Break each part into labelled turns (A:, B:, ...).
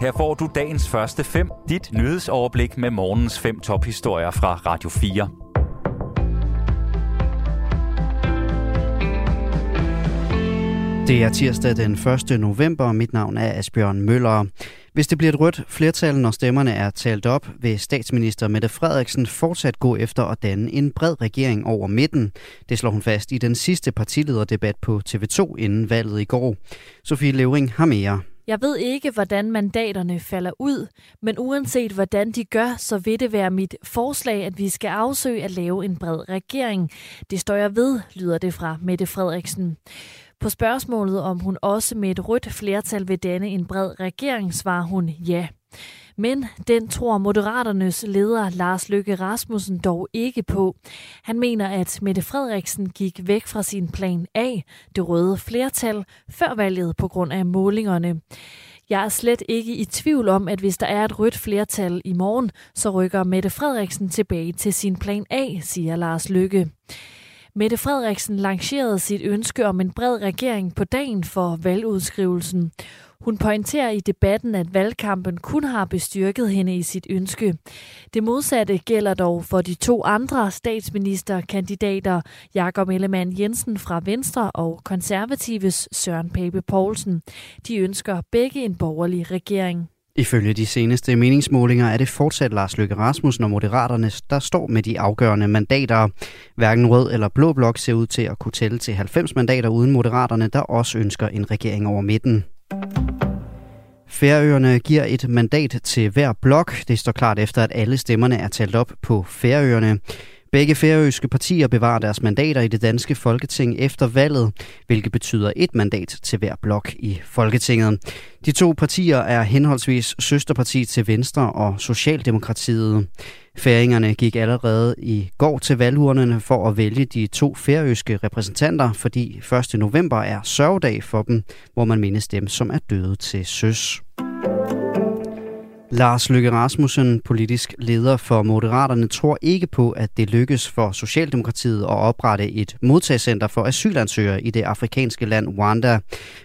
A: Her får du dagens første fem, dit nyhedsoverblik med morgens fem tophistorier fra Radio 4.
B: Det er tirsdag den 1. november, og mit navn er Asbjørn Møller. Hvis det bliver et rødt flertal, når stemmerne er talt op, vil statsminister Mette Frederiksen fortsat gå efter at danne en bred regering over midten. Det slår hun fast i den sidste partilederdebat på TV2 inden valget i går. Sofie Levering har mere.
C: Jeg ved ikke, hvordan mandaterne falder ud, men uanset hvordan de gør, så vil det være mit forslag, at vi skal afsøge at lave en bred regering. Det står jeg ved, lyder det fra Mette Frederiksen. På spørgsmålet, om hun også med et rødt flertal vil danne en bred regering, svarer hun ja. Men den tror Moderaternes leder Lars Løkke Rasmussen dog ikke på. Han mener, at Mette Frederiksen gik væk fra sin plan A, det røde flertal, før valget på grund af målingerne. Jeg er slet ikke i tvivl om, at hvis der er et rødt flertal i morgen, så rykker Mette Frederiksen tilbage til sin plan A, siger Lars Løkke. Mette Frederiksen lancerede sit ønske om en bred regering på dagen for valgudskrivelsen. Hun pointerer i debatten, at valgkampen kun har bestyrket hende i sit ønske. Det modsatte gælder dog for de to andre statsministerkandidater, Jakob Ellemann Jensen fra Venstre og konservatives Søren Pape Poulsen. De ønsker begge en borgerlig regering.
B: Ifølge de seneste meningsmålinger er det fortsat Lars Løkke Rasmussen og Moderaterne, der står med de afgørende mandater. Hverken rød eller blå blok ser ud til at kunne tælle til 90 mandater uden Moderaterne, der også ønsker en regering over midten. Færøerne giver et mandat til hver blok. Det står klart efter, at alle stemmerne er talt op på Færøerne. Begge færøske partier bevarer deres mandater i det danske folketing efter valget, hvilket betyder et mandat til hver blok i Folketinget. De to partier er henholdsvis søsterparti til Venstre og Socialdemokratiet. Færingerne gik allerede i går til valgurnerne for at vælge de to færøske repræsentanter, fordi 1. november er sørgedag for dem, hvor man mindes dem, som er døde til søs. Lars Løkke Rasmussen, politisk leder for Moderaterne, tror ikke på, at det lykkes for Socialdemokratiet at oprette et modtagscenter for asylansøgere i det afrikanske land Rwanda.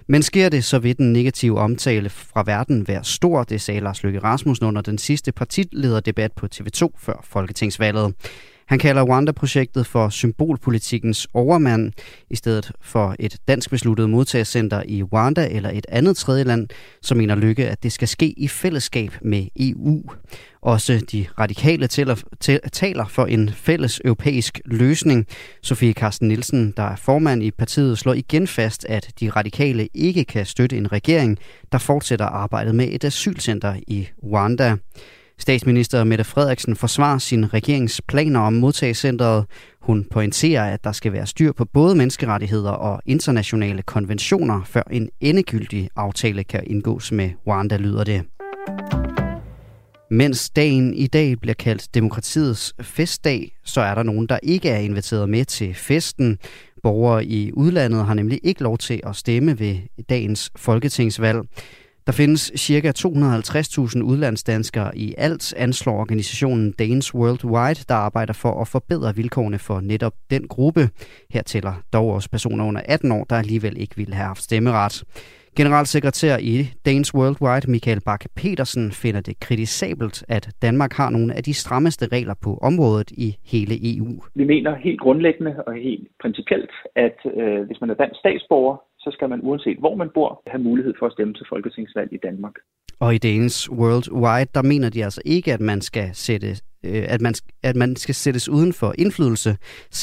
B: Men sker det, så vil den negative omtale fra verden være stor, det sagde Lars Løkke Rasmussen under den sidste partilederdebat på TV2 før folketingsvalget. Han kalder Rwanda-projektet for symbolpolitikkens overmand. I stedet for et dansk besluttet modtagscenter i Rwanda eller et andet tredje land, så mener Lykke, at det skal ske i fællesskab med EU. Også de radikale taler for en fælles europæisk løsning. Sofie Carsten Nielsen, der er formand i partiet, slår igen fast, at de radikale ikke kan støtte en regering, der fortsætter arbejdet med et asylcenter i Rwanda. Statsminister Mette Frederiksen forsvarer sin regerings planer om modtagscentret. Hun pointerer, at der skal være styr på både menneskerettigheder og internationale konventioner, før en endegyldig aftale kan indgås med Rwanda, lyder det. Mens dagen i dag bliver kaldt demokratiets festdag, så er der nogen, der ikke er inviteret med til festen. Borgere i udlandet har nemlig ikke lov til at stemme ved dagens folketingsvalg. Der findes ca. 250.000 udlandsdanskere i alt, anslår organisationen Danes Worldwide, der arbejder for at forbedre vilkårene for netop den gruppe. Her tæller dog også personer under 18 år, der alligevel ikke ville have haft stemmeret. Generalsekretær i Danes Worldwide, Michael Bak Petersen, finder det kritisabelt, at Danmark har nogle af de strammeste regler på området i hele EU.
D: Vi mener helt grundlæggende og helt principielt, at øh, hvis man er dansk statsborger, så skal man uanset hvor man bor have mulighed for at stemme til folketingsvalg i Danmark.
B: Og i Danes Worldwide, der mener de altså ikke, at man skal sætte øh, at man, at man skal sættes uden for indflydelse,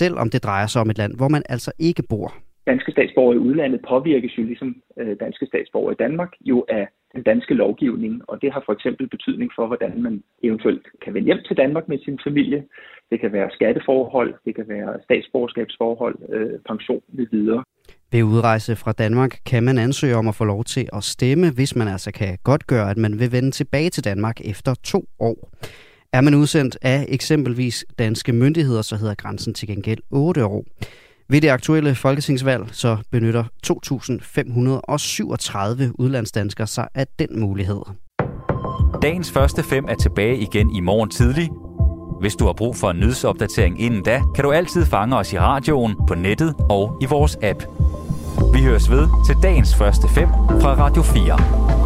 B: selvom det drejer sig om et land, hvor man altså ikke bor.
D: Danske statsborgere i udlandet påvirkes jo ligesom øh, danske statsborgere i Danmark jo af den danske lovgivning, og det har for eksempel betydning for, hvordan man eventuelt kan vende hjem til Danmark med sin familie. Det kan være skatteforhold, det kan være statsborgerskabsforhold, øh, pension med videre.
B: Ved udrejse fra Danmark kan man ansøge om at få lov til at stemme, hvis man altså kan godt gøre, at man vil vende tilbage til Danmark efter to år. Er man udsendt af eksempelvis danske myndigheder, så hedder grænsen til gengæld 8 år. Ved det aktuelle folketingsvalg så benytter 2.537 udlandsdanskere sig af den mulighed.
A: Dagens første fem er tilbage igen i morgen tidlig. Hvis du har brug for en nyhedsopdatering inden da, kan du altid fange os i radioen, på nettet og i vores app. Vi høres ved til dagens første fem fra Radio 4.